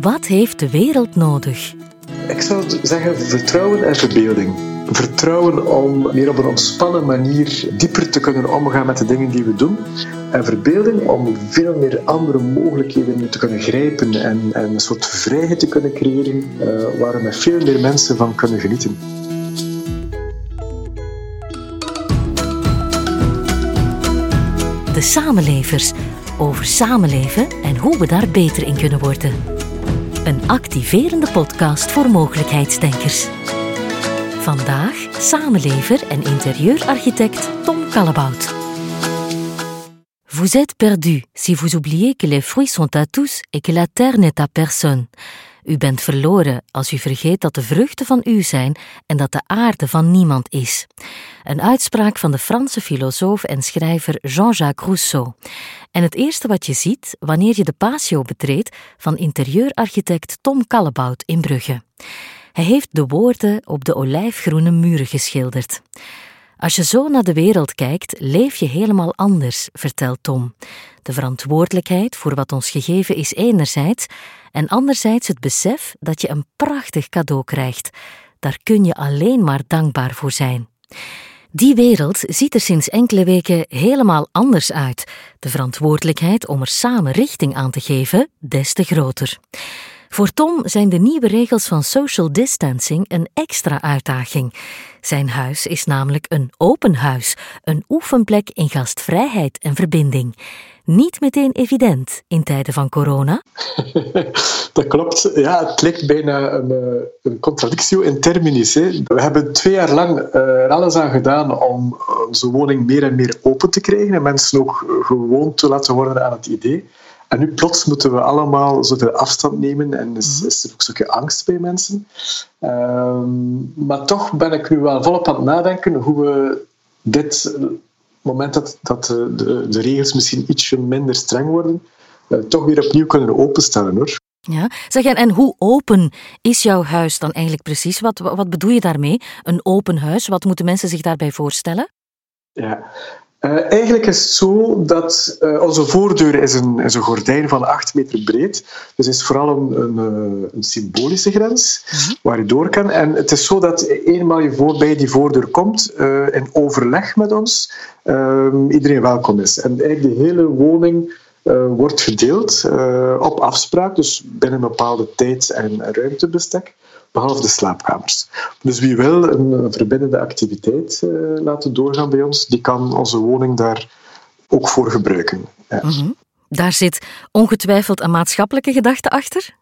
Wat heeft de wereld nodig? Ik zou zeggen vertrouwen en verbeelding. Vertrouwen om meer op een ontspannen manier dieper te kunnen omgaan met de dingen die we doen. En verbeelding om veel meer andere mogelijkheden te kunnen grijpen en, en een soort vrijheid te kunnen creëren uh, waar we met veel meer mensen van kunnen genieten. De samenlevers over samenleven en hoe we daar beter in kunnen worden. Een activerende podcast voor mogelijkheidsdenkers. Vandaag samenlever en interieurarchitect Tom Kallebout. Vous êtes perdu si vous oubliez que les fruits sont à tous et que la terre n'est à personne. U bent verloren als u vergeet dat de vruchten van u zijn en dat de aarde van niemand is. Een uitspraak van de Franse filosoof en schrijver Jean-Jacques Rousseau. En het eerste wat je ziet wanneer je de patio betreedt van interieurarchitect Tom Kallebout in Brugge. Hij heeft de woorden op de olijfgroene muren geschilderd. Als je zo naar de wereld kijkt, leef je helemaal anders, vertelt Tom. De verantwoordelijkheid voor wat ons gegeven is enerzijds, en anderzijds het besef dat je een prachtig cadeau krijgt. Daar kun je alleen maar dankbaar voor zijn. Die wereld ziet er sinds enkele weken helemaal anders uit. De verantwoordelijkheid om er samen richting aan te geven, des te groter. Voor Tom zijn de nieuwe regels van social distancing een extra uitdaging. Zijn huis is namelijk een open huis, een oefenplek in gastvrijheid en verbinding. Niet meteen evident in tijden van corona. Dat klopt. Ja, het lijkt bijna een, eh, een contradictio in terminis. Hè. We hebben twee jaar lang eh, alles aan gedaan om onze woning meer en meer open te krijgen en mensen ook gewoon te laten worden aan het idee. En nu plots moeten we allemaal zoveel afstand nemen en is, mhm. is er ook stukje angst bij mensen. Ehm, maar toch ben ik nu wel volop aan het nadenken hoe we dit moment dat, dat de, de regels misschien ietsje minder streng worden, uh, toch weer opnieuw kunnen openstellen hoor. Ja, zeg en, en hoe open is jouw huis dan eigenlijk precies? Wat, wat bedoel je daarmee? Een open huis, wat moeten mensen zich daarbij voorstellen? Ja, uh, eigenlijk is het zo dat uh, onze voordeur is een, is een gordijn van 8 meter breed. Dus het is vooral een, een, eh, een symbolische grens mm-hmm. waar je door kan. En het is zo dat eenmaal je voorbij die voordeur komt, uh, in overleg met ons, iedereen welkom is. En eigenlijk de hele woning wordt gedeeld op afspraak, dus binnen een bepaalde tijd- en ruimtebestek behalve de slaapkamers. Dus wie wil een verbindende activiteit uh, laten doorgaan bij ons, die kan onze woning daar ook voor gebruiken. Ja. Mhm. Daar zit ongetwijfeld een maatschappelijke gedachte achter?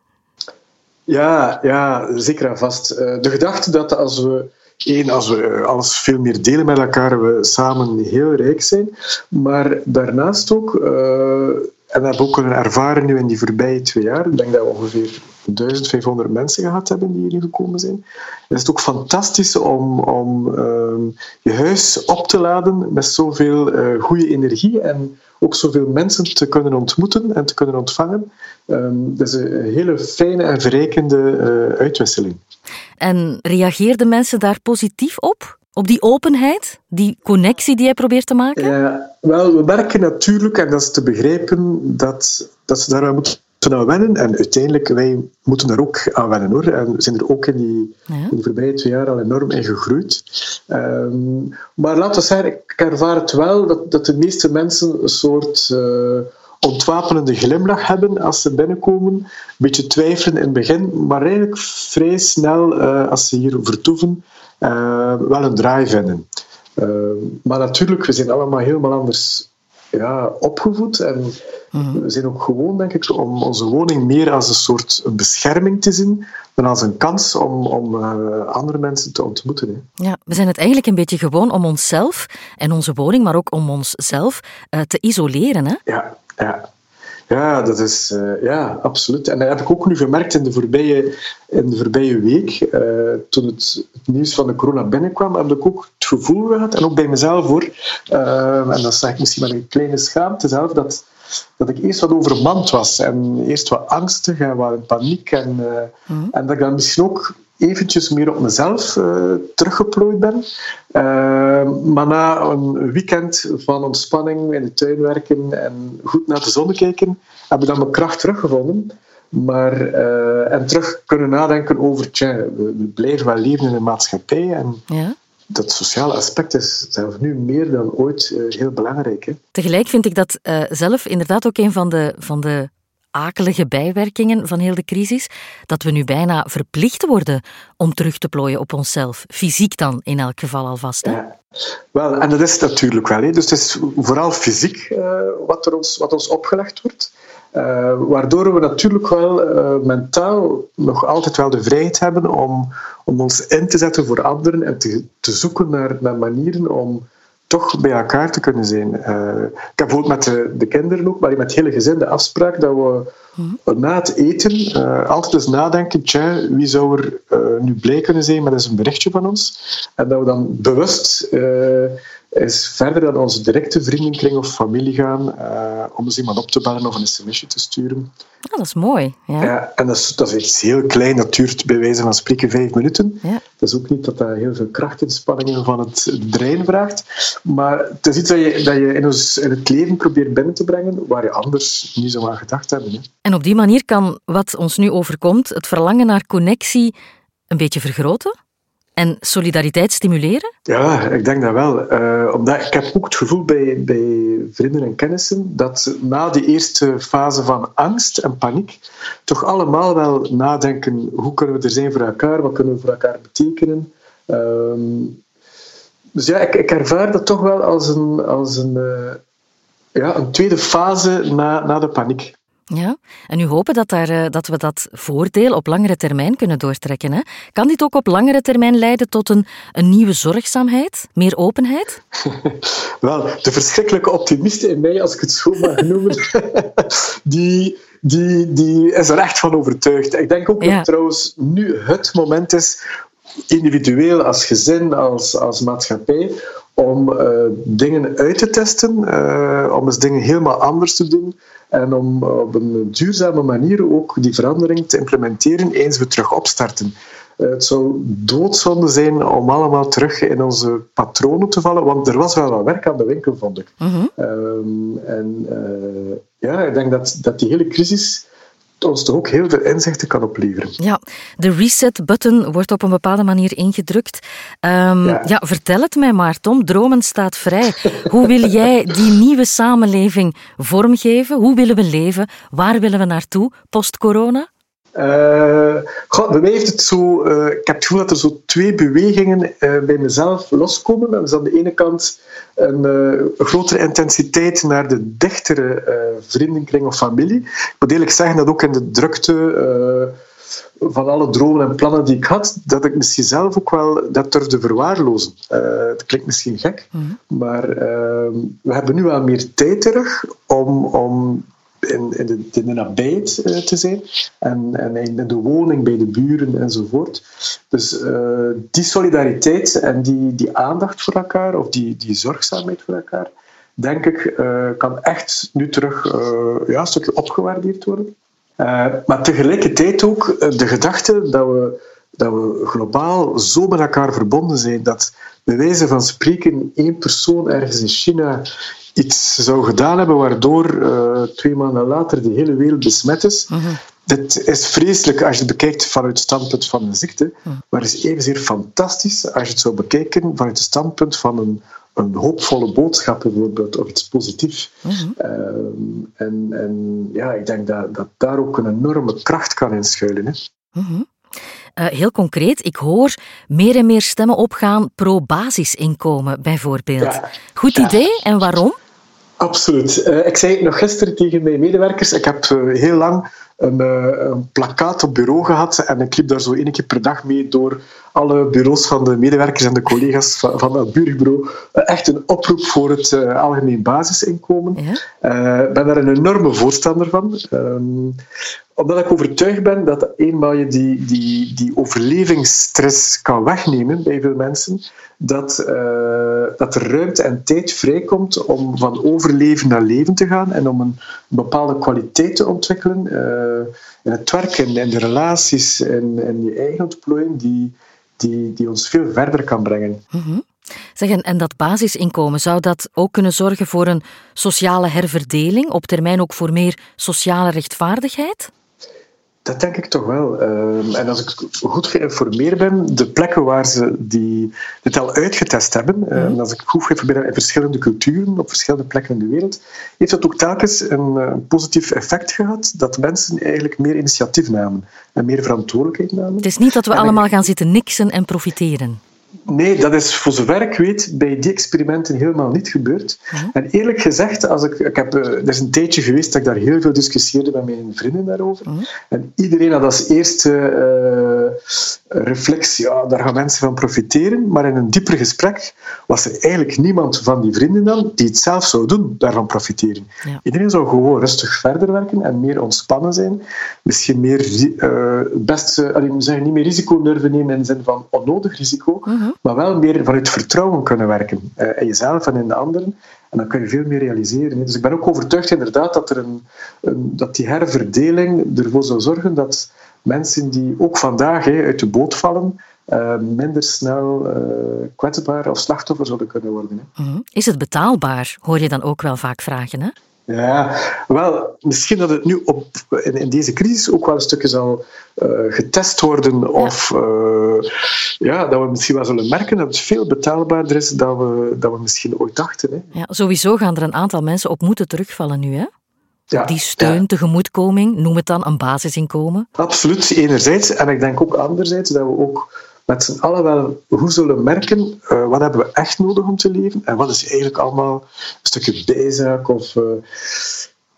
Ja, ja zeker en vast. Uh, de gedachte dat als we Eén, als we alles veel meer delen met elkaar, we samen heel rijk zijn. Maar daarnaast ook, uh, en dat hebben we ook kunnen ervaren nu in die voorbije twee jaar, ik denk dat we ongeveer 1500 mensen gehad hebben die hier gekomen zijn. Het is ook fantastisch om, om uh, je huis op te laden met zoveel uh, goede energie en ook zoveel mensen te kunnen ontmoeten en te kunnen ontvangen. Um, dat is een hele fijne en verrijkende uh, uitwisseling. En reageerden mensen daar positief op? Op die openheid, die connectie die jij probeert te maken? Ja, wel, we merken natuurlijk, en dat is te begrijpen, dat, dat ze daar wel moeten aan wennen. En uiteindelijk, wij moeten daar ook aan wennen hoor. En we zijn er ook in die, in die voorbije twee jaar al enorm in gegroeid. Um, maar laten we zeggen, ik ervaar het wel dat, dat de meeste mensen een soort uh, ontwapenende glimlach hebben als ze binnenkomen. Een beetje twijfelen in het begin, maar eigenlijk vrij snel, uh, als ze hier vertoeven, uh, wel een draai vinden. Ehm, maar natuurlijk, we zijn allemaal helemaal anders ja, opgevoed. En mhm. we zijn ook gewoon, denk ik, om onze woning meer als een soort bescherming te zien dan als een kans om, om uh, andere mensen te ontmoeten. Hè. Ja, we zijn het eigenlijk een beetje gewoon om onszelf en onze woning, maar ook om onszelf uh, te isoleren. Hè? Ja, ja. Ja, dat is uh, ja, absoluut. En dat heb ik ook nu gemerkt in de voorbije, in de voorbije week. Uh, toen het, het, nieuws van de corona binnenkwam, heb ik ook het gevoel gehad, en ook bij mezelf hoor, uh, en dat zeg ik misschien met een kleine schaamte zelf, dat, dat ik eerst wat overmand was. En eerst wat angstig en wat in paniek. En, mm. en dat ik dan misschien ook eventjes meer op mezelf uh, teruggeplooid ben. Uh, maar na een weekend van ontspanning in de tuin werken en goed naar de zon kijken, heb ik dan mijn kracht teruggevonden. Maar, en terug kunnen nadenken over, tja, we, blijven wel leven in een maatschappij en ja dat sociale aspect is zelfs nu meer dan ooit heel belangrijk. Hè? Tegelijk vind ik dat uh, zelf inderdaad ook een van de, van de akelige bijwerkingen van heel de crisis, dat we nu bijna verplicht worden om terug te plooien op onszelf. Fysiek dan, in elk geval alvast. Ja. Wel, en dat is natuurlijk wel. Hè. Dus het is vooral fysiek uh, wat, er ons, wat ons opgelegd wordt. Uh, waardoor we natuurlijk wel uh, mentaal nog altijd wel de vrijheid hebben om, om ons in te zetten voor anderen en te, te zoeken naar, naar manieren om toch bij elkaar te kunnen zijn. Uh, ik heb bijvoorbeeld met de, de, kinderen ook, maar met het hele gezin de afspraak dat we mhm. na het eten uh, altijd eens nadenken, tja, wie zou er uh, nu blij kunnen zijn met eens een berichtje van ons? En dat we dan bewust is verder dan onze directe vriendenkring of familie gaan uh, om eens iemand op te bellen of een sms'je te sturen. Ah, dat is mooi. Ja. ja en dat is, dat is iets heel klein, dat duurt bij wijze van spreken vijf minuten. Ja. Dat is ook niet dat dat heel veel krachtinspanningen van het brein vraagt, maar het is iets dat je, dat je in, ons, in het leven probeert binnen te brengen waar je anders niet zo aan gedacht hebt. Hè. En op die manier kan wat ons nu overkomt, het verlangen naar connectie, een beetje vergroten? En solidariteit stimuleren? Ja, ik denk dat wel. Uh, omdat ik heb ook het gevoel bij, bij vrienden en kennissen dat na die eerste fase van angst en paniek toch allemaal wel nadenken hoe kunnen we er zijn voor elkaar, wat kunnen we voor elkaar betekenen. Ehm, dus ja, ik, ik, ervaar dat toch wel als een, als een, uh, ja, een tweede fase na, na de paniek. Ja, en nu hopen dat, daar, eh, dat we dat voordeel op langere termijn kunnen doortrekken. Hè? Kan dit ook op langere termijn leiden tot een, een nieuwe zorgzaamheid, meer openheid? Wel, de verschrikkelijke optimiste in mij, als ik het zo mag noemen, die, die, die is er echt van overtuigd. Ik denk ook dat trouwens nu het moment is, individueel, als gezin, als, als maatschappij, om uh, dingen uit te testen, uh, om eens dingen helemaal anders te doen en om op een duurzame manier ook die verandering te implementeren eens we terug opstarten. Uh, het zou doodzonde zijn om allemaal terug in onze patronen te vallen, want er was wel wat werk aan de winkel, vond ik. Mm -hmm. en ja, ik denk dat, dat die hele crisis ons toch ook heel veel inzichten kan opleveren. Ja, de reset-button wordt op een bepaalde manier ingedrukt. Um, ja. vertel het mij maar, Tom. Dromen staat vrij. Hoe wil jij die nieuwe samenleving vormgeven? Hoe willen we leven? Waar willen we naartoe post-corona? Uh, bij mij heeft het zo, uh, ik heb het gevoel dat er zo twee bewegingen uh, bij mezelf loskomen. Dat is aan de ene kant een, een grotere intensiteit naar de dichtere vriendenkring of familie. Ik moet eerlijk zeggen dat ook in de drukte van alle dromen en plannen die ik had, dat ik misschien zelf ook wel dat durfde verwaarlozen. dat klinkt misschien gek, mhm. maar we hebben nu wel meer tijd terug om, om in, in, de, in de nabijheid uh, te zijn en, en in de woning bij de buren enzovoort. Dus uh, die solidariteit en die, die aandacht voor elkaar, of die, die zorgzaamheid voor elkaar, denk ik, uh, kan echt nu terug ja, een stukje opgewaardeerd worden. maar tegelijkertijd ook de gedachte dat we, dat we globaal zo met elkaar verbonden zijn dat bij wijze van spreken één persoon ergens in China iets zou gedaan hebben waardoor uh, twee maanden later de hele wereld besmet is. Uh Dit is vreselijk als je het bekijkt vanuit het standpunt van een ziekte, uh maar het is evenzeer fantastisch als je het zou bekijken vanuit het standpunt van een, een hoopvolle boodschap bijvoorbeeld, of iets positiefs. Uh en, en ja, ik denk dat, dat daar ook een enorme kracht kan in schuilen. Hè. Uh, heel concreet, ik hoor meer en meer stemmen opgaan pro-basisinkomen, bijvoorbeeld. Goed idee, en waarom? Absoluut. Uh, ik zei het nog gisteren tegen mijn medewerkers. Ik heb uh, heel lang een, uh, een, plakkaat op bureau gehad en ik liep daar zo één keer per dag mee door alle bureaus van de medewerkers en de collega's van, van dat buurbureau. echt een oproep voor het algemeen basisinkomen. Ik ben daar een enorme voorstander van. Omdat ik overtuigd ben dat eenmaal je die, die, die overlevingsstress kan wegnemen bij veel mensen, dat, uh, dat er ruimte en tijd vrijkomt om van overleven naar leven te gaan en om een bepaalde kwaliteit te ontwikkelen uh, in het werk en in de relaties en, en je eigen ontplooiing die, die, die ons veel verder kan brengen. Mm en dat basisinkomen, zou dat ook kunnen zorgen voor een sociale herverdeling, op termijn ook voor meer sociale rechtvaardigheid? Dat denk ik toch wel. Ehm, en als ik goed geïnformeerd ben, de plekken waar ze die, dit al uitgetest hebben, en als ik goed geïnformeerd ben in verschillende culturen, op verschillende plekken in de wereld, heeft dat ook telkens een, eh, een positief effect gehad dat mensen eigenlijk meer initiatief namen en meer verantwoordelijkheid namen. Het is niet dat we allemaal gaan zitten niksen en profiteren. Nee, dat is voor zover ik weet bij die experimenten helemaal niet gebeurd. En eerlijk gezegd, als ik, ik heb, eh, er is een tijdje geweest dat ik daar heel veel discussieerde met mijn vrienden daarover. En iedereen had als eerste uh, reflex, ja, daar gaan mensen van profiteren. Maar in een dieper gesprek was er eigenlijk niemand van die vrienden dan die het zelf zou doen, daarvan profiteren. Iedereen zou gewoon rustig verder werken en meer ontspannen zijn. Misschien meer, uh, best, zeggen, niet meer risico durven nemen in de zin van onnodig risico. Mhm. Maar wel meer vanuit vertrouwen kunnen werken. Uh, in jezelf en in de anderen. En dan kun je veel meer realiseren. Dus ik ben ook overtuigd inderdaad dat, er een, een, dat die herverdeling ervoor zou zorgen dat mensen die ook vandaag hè, uit de boot vallen, uh, minder snel uh, kwetsbaar of slachtoffer zouden kunnen worden. Hè. Mhm. Is het betaalbaar? Hoor je dan ook wel vaak vragen. Hè? Ja, wel, misschien dat het nu op, in, in deze crisis ook wel een stukje zal uh, getest worden. Of uh, ja, dat we misschien wel zullen merken dat het veel betaalbaarder is dan we, dan we misschien ooit dachten. Hè. Ja, sowieso gaan er een aantal mensen op moeten terugvallen nu, hè? Ja, die steun, ja. tegemoetkoming, noem het dan een basisinkomen. Absoluut, enerzijds. En ik denk ook anderzijds dat we ook met z'n allen wel goed zullen merken uh, wat hebben we echt nodig om te leven en wat is eigenlijk allemaal een stukje bijzaak of... Uh,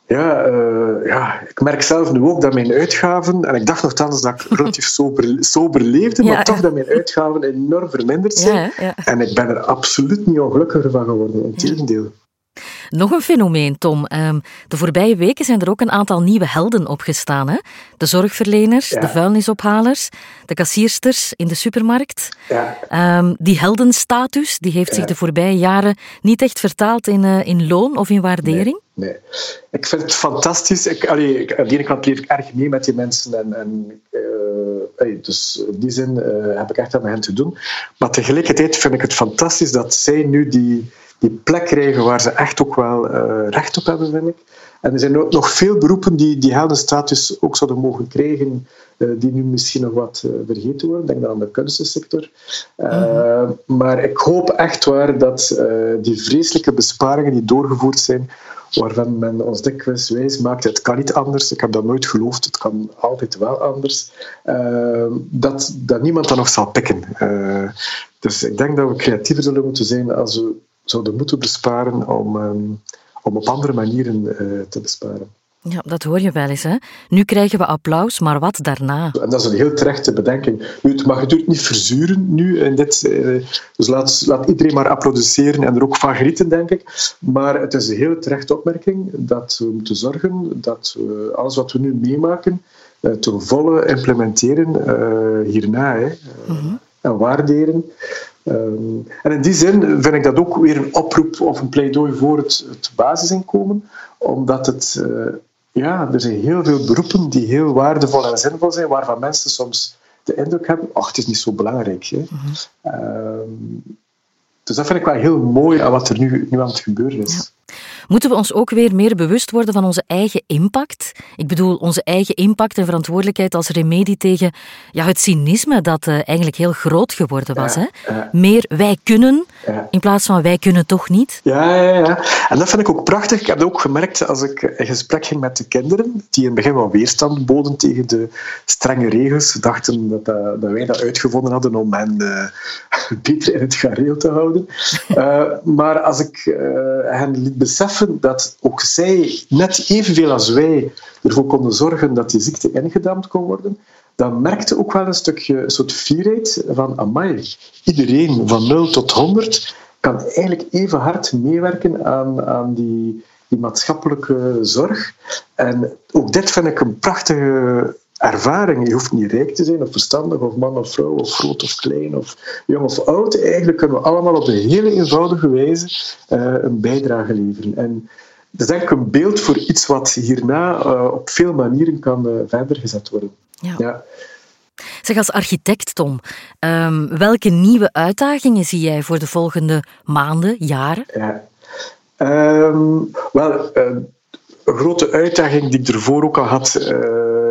ja, uh, ja, ik merk zelf nu ook dat mijn uitgaven, en ik dacht nogthans dat ik relatief sober, sober leefde, ja, maar toch dat mijn uitgaven enorm verminderd zijn. Ja, en ik ben er absoluut niet ongelukkiger van geworden, integendeel. Nog een fenomeen, Tom. Ehm, de voorbije weken zijn er ook een aantal nieuwe helden opgestaan. Hè? De zorgverleners, de vuilnisophalers, de kassiersters in de supermarkt. Ja. Um, die heldenstatus die heeft zich de voorbije jaren niet echt vertaald in, uh, in loon of in waardering. Nee. Ik vind het fantastisch. Ik, allee, aan de ene kant leef ik erg mee met die mensen. En, en uh, dus in die zin uh, heb ik echt aan hen te doen. Maar tegelijkertijd vind ik het fantastisch dat zij nu die die plek krijgen waar ze echt ook wel uh, recht op hebben, vind ik. En er zijn ook nog veel beroepen die die heldenstatus ook zouden mogen krijgen, uh, die nu misschien nog wat uh, vergeten worden. Denk dan aan de kunstensector. Mm Maar ik hoop echt waar dat die vreselijke besparingen die doorgevoerd zijn, waarvan men ons dikwijls wijs maakt, het kan niet anders, ik heb dat nooit geloofd, het kan altijd wel anders, dat, dat niemand dat nog zal pikken. dus ik denk dat we creatiever zullen moeten zijn als we zouden moeten besparen om, um, om op andere manieren uh, te besparen. Ja, dat hoor je wel eens. Hè? Nu krijgen we applaus, maar wat daarna? En dat is een heel terechte bedenking. Nu, het mag natuurlijk niet verzuren nu. In dit, uh, dus laat, laat iedereen maar applaudisseren en er ook van genieten, denk ik. Maar het is een heel terechte opmerking dat we moeten zorgen dat we alles wat we nu meemaken uh, ten volle implementeren hierna. Hè. Mm -hmm. En waarderen. Um, en in die zin vind ik dat ook weer een oproep of een pleidooi voor het, het basisinkomen, omdat het, uh, ja, er zijn heel veel beroepen die heel waardevol en zinvol zijn, waarvan mensen soms de indruk hebben, ach, het is niet zo belangrijk. Hè. Mm -hmm. um, dus dat vind ik wel heel mooi aan wat er nu, nu aan het gebeuren is. Ja. Moeten we ons ook weer meer bewust worden van onze eigen impact? Ik bedoel, onze eigen impact en verantwoordelijkheid als remedie tegen ja, het cynisme dat uh, eigenlijk heel groot geworden was. Ja, hè? Ja. Meer wij kunnen in plaats van wij kunnen toch niet. Ja, ja, ja. En dat vind ik ook prachtig. Ik heb dat ook gemerkt als ik in gesprek ging met de kinderen, die in het begin wel weerstand boden tegen de strenge regels. Ze dachten dat, uh, dat wij dat uitgevonden hadden om hen uh, beter in het gareel te houden. maar als ik hen liet beseffen dat ook zij net evenveel als wij ervoor konden zorgen dat die ziekte ingedamd kon worden, dan merkte ook wel een stukje een soort fierheid van amai, iedereen van 0 tot 100 kan eigenlijk even hard meewerken aan, aan die, die maatschappelijke zorg. En ook dit vind ik een prachtige ervaring. Je hoeft niet rijk te zijn, of verstandig, of man of vrouw, of groot of klein, of jong of oud. Eigenlijk kunnen we allemaal op een hele eenvoudige wijze uh, een bijdrage leveren. En dat is denk ik een beeld voor iets wat hierna uh, op veel manieren kan uh, verder gezet worden. Ja. ja. Zeg, als architect, Tom, um, welke nieuwe uitdagingen zie jij voor de volgende maanden, jaren? Ja. Um, wel, een grote uitdaging die ik ervoor ook al had,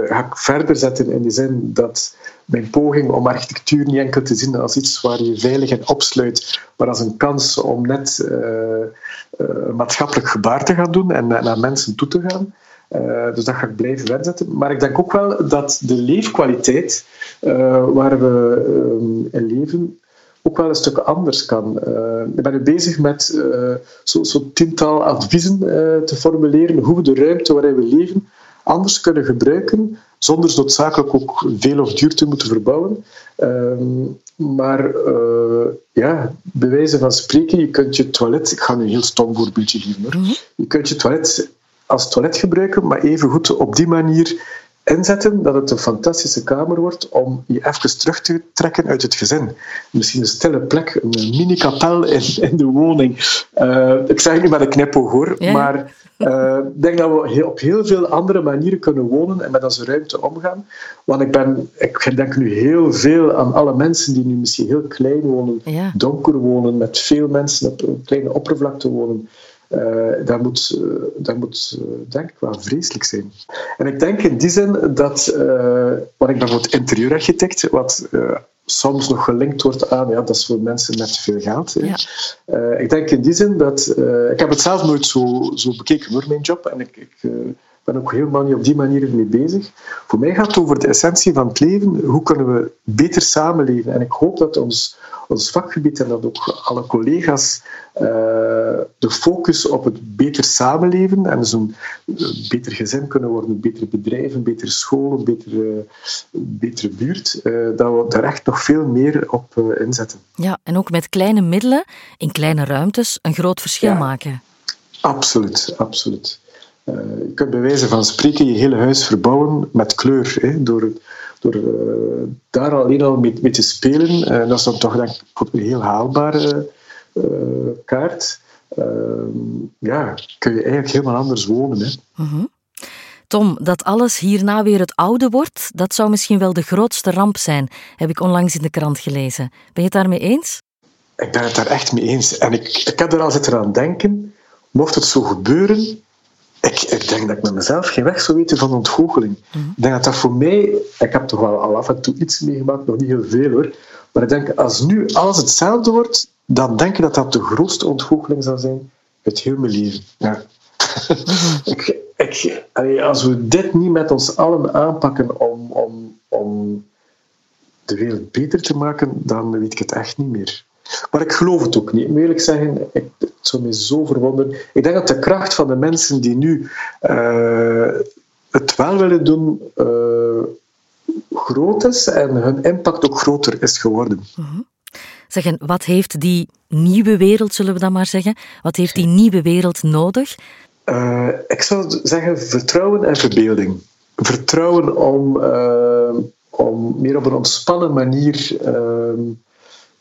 ga ik verder zetten in de zin dat mijn poging om architectuur niet enkel te zien als iets waar je veilig en opsluit, maar als een kans om net een maatschappelijk gebaar te gaan doen en naar mensen toe te gaan. Uh, dus dat ga ik blijven wegzetten. Maar ik denk ook wel dat de leefkwaliteit uh, waar we uh, in leven ook wel een stuk anders kan. ik ben nu bezig met zo'n zo tiental adviezen te formuleren hoe we de ruimte waarin we leven anders kunnen gebruiken, zonder noodzakelijk ook veel of duur te moeten verbouwen. Ehm, maar ja, bij wijze van spreken, je kunt je toilet, ik ga nu een heel stom voorbeeldje geven mhm. je kunt je toilet als toilet gebruiken, maar even goed op die manier inzetten dat het een fantastische kamer wordt om je even terug te trekken uit het gezin. Misschien een stille plek, een mini-kapel in, in de woning. Uh, ik zeg niet met een knipoog hoor, maar uh, ik denk dat we op heel veel andere manieren kunnen wonen en met onze ruimte omgaan. Want ik, ben, ik denk nu heel veel aan alle mensen die nu misschien heel klein wonen, donker wonen, met veel mensen op een kleine oppervlakte wonen. Uh, dat moet, uh, dat moet uh, denk ik wel vreselijk zijn. En ik denk in die zin dat, wat ik bijvoorbeeld interieurarchitect, wat soms nog gelinkt wordt aan, ja, dat is voor mensen met veel geld. Ja. ik denk in die zin dat, ik heb het zelf nooit zo, zo bekeken voor mijn job, en ik, ik ben ook helemaal niet op die manier mee bezig. Voor mij gaat het over de essentie van het leven. Hoe kunnen we beter samenleven? En ik hoop dat ons, ons vakgebied en dat ook alle collega's uh, de focus op het beter samenleven en dus een beter gezin kunnen worden, een beter bedrijf, een betere school, een betere, betere buurt, uh, dat we daar echt nog veel meer op uh, inzetten. Ja, en ook met kleine middelen, in kleine ruimtes, een groot verschil ja, maken. Absoluut, absoluut. Uh, je kunt bij wijze van spreken je hele huis verbouwen met kleur. Hè, door door uh, daar alleen al mee, mee te spelen. Uh, dat is dan toch denk ik een heel haalbare kaart. ja, kun je eigenlijk helemaal anders wonen. Hè. Mhm. Tom, dat alles hierna weer het oude wordt, dat zou misschien wel de grootste ramp zijn, heb ik onlangs in de krant gelezen. Ben je het daarmee eens? Ik ben het daar echt mee eens. En ik, ik heb er al zitten aan denken, mocht het zo gebeuren, ik, ik, denk dat ik met mezelf geen weg zou weten van ontgoocheling. Mm Ik denk dat dat voor mij... Ik heb toch wel al af en toe iets meegemaakt, nog niet heel veel hoor. Maar ik denk, als nu alles hetzelfde wordt, dan denk ik dat dat de grootste ontgoocheling zal zijn uit heel mijn leven. Ja. Mhm. ik, ik, als we dit niet met ons allen aanpakken om, om, om de wereld beter te maken, dan weet ik het echt niet meer. Maar ik geloof het ook niet. Ik moet eerlijk zeggen, ik, het zou me zo verwonderen. Ik denk dat de kracht van de mensen die nu uh, het wel willen doen, uh, groot is en hun impact ook groter is geworden. Mm Zeggen, wat heeft die nieuwe wereld, zullen we dan maar zeggen, wat heeft die nieuwe wereld nodig? Uh, ik zou zeggen vertrouwen en verbeelding. Vertrouwen om, om meer op een ontspannen manier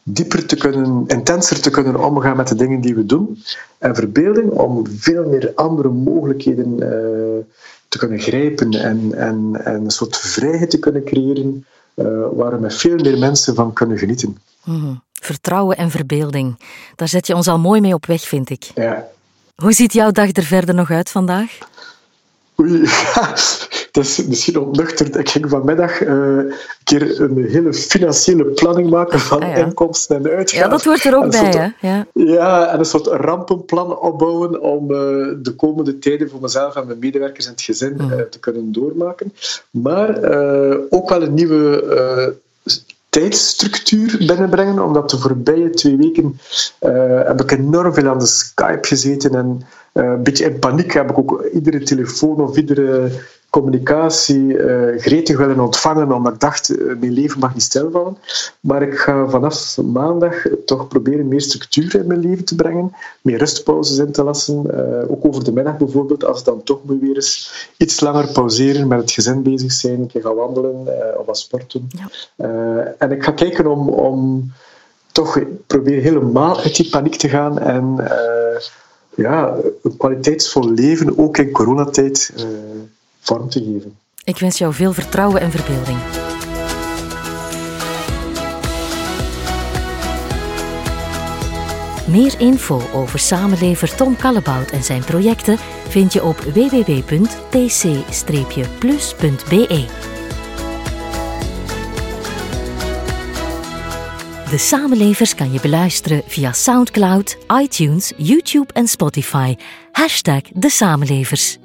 dieper te kunnen, intenser te kunnen omgaan met de dingen die we doen. En verbeelding om veel meer andere mogelijkheden uh, te kunnen grijpen en, en, en een soort vrijheid te kunnen creëren uh, waar we met veel meer mensen van kunnen genieten. Mm Vertrouwen en verbeelding. Daar zet je ons al mooi mee op weg, vind ik. Ja. Hoe ziet jouw dag er verder nog uit vandaag? Oei, dat is misschien ontnuchterd. Ik ging vanmiddag uh, een keer een hele financiële planning maken van ah, inkomsten en uitgaven. Ja, dat hoort er ook bij, hè? Ja. ja, en een soort rampenplan opbouwen om uh, de komende tijden voor mezelf en mijn medewerkers en het gezin uh, te kunnen doormaken. Maar ook wel een nieuwe tijdsstructuur binnenbrengen, omdat de voorbije twee weken heb ik enorm veel aan de Skype gezeten en een beetje in paniek heb ik ook iedere telefoon of iedere communicatie uh, gretig willen ontvangen, omdat ik dacht, uh, mijn leven mag niet stilvallen. Maar ik ga vanaf maandag toch proberen meer structuur in mijn leven te brengen, meer rustpauzes in te lassen, uh, ook over de middag bijvoorbeeld, als het dan toch moet weer eens iets langer pauzeren, met het gezin bezig zijn, een keer gaan wandelen of wat sporten. Ja. en ik ga kijken om, om toch proberen helemaal uit die paniek te gaan en ja, een kwaliteitsvol leven, ook in coronatijd, te geven. Ik wens jou veel vertrouwen en verbeelding. Meer info over samenlever Tom Kallebout en zijn projecten vind je op www.pc-plus.be. De Samenlevers kan je beluisteren via Soundcloud, iTunes, YouTube en Spotify. Hashtag De Samenlevers.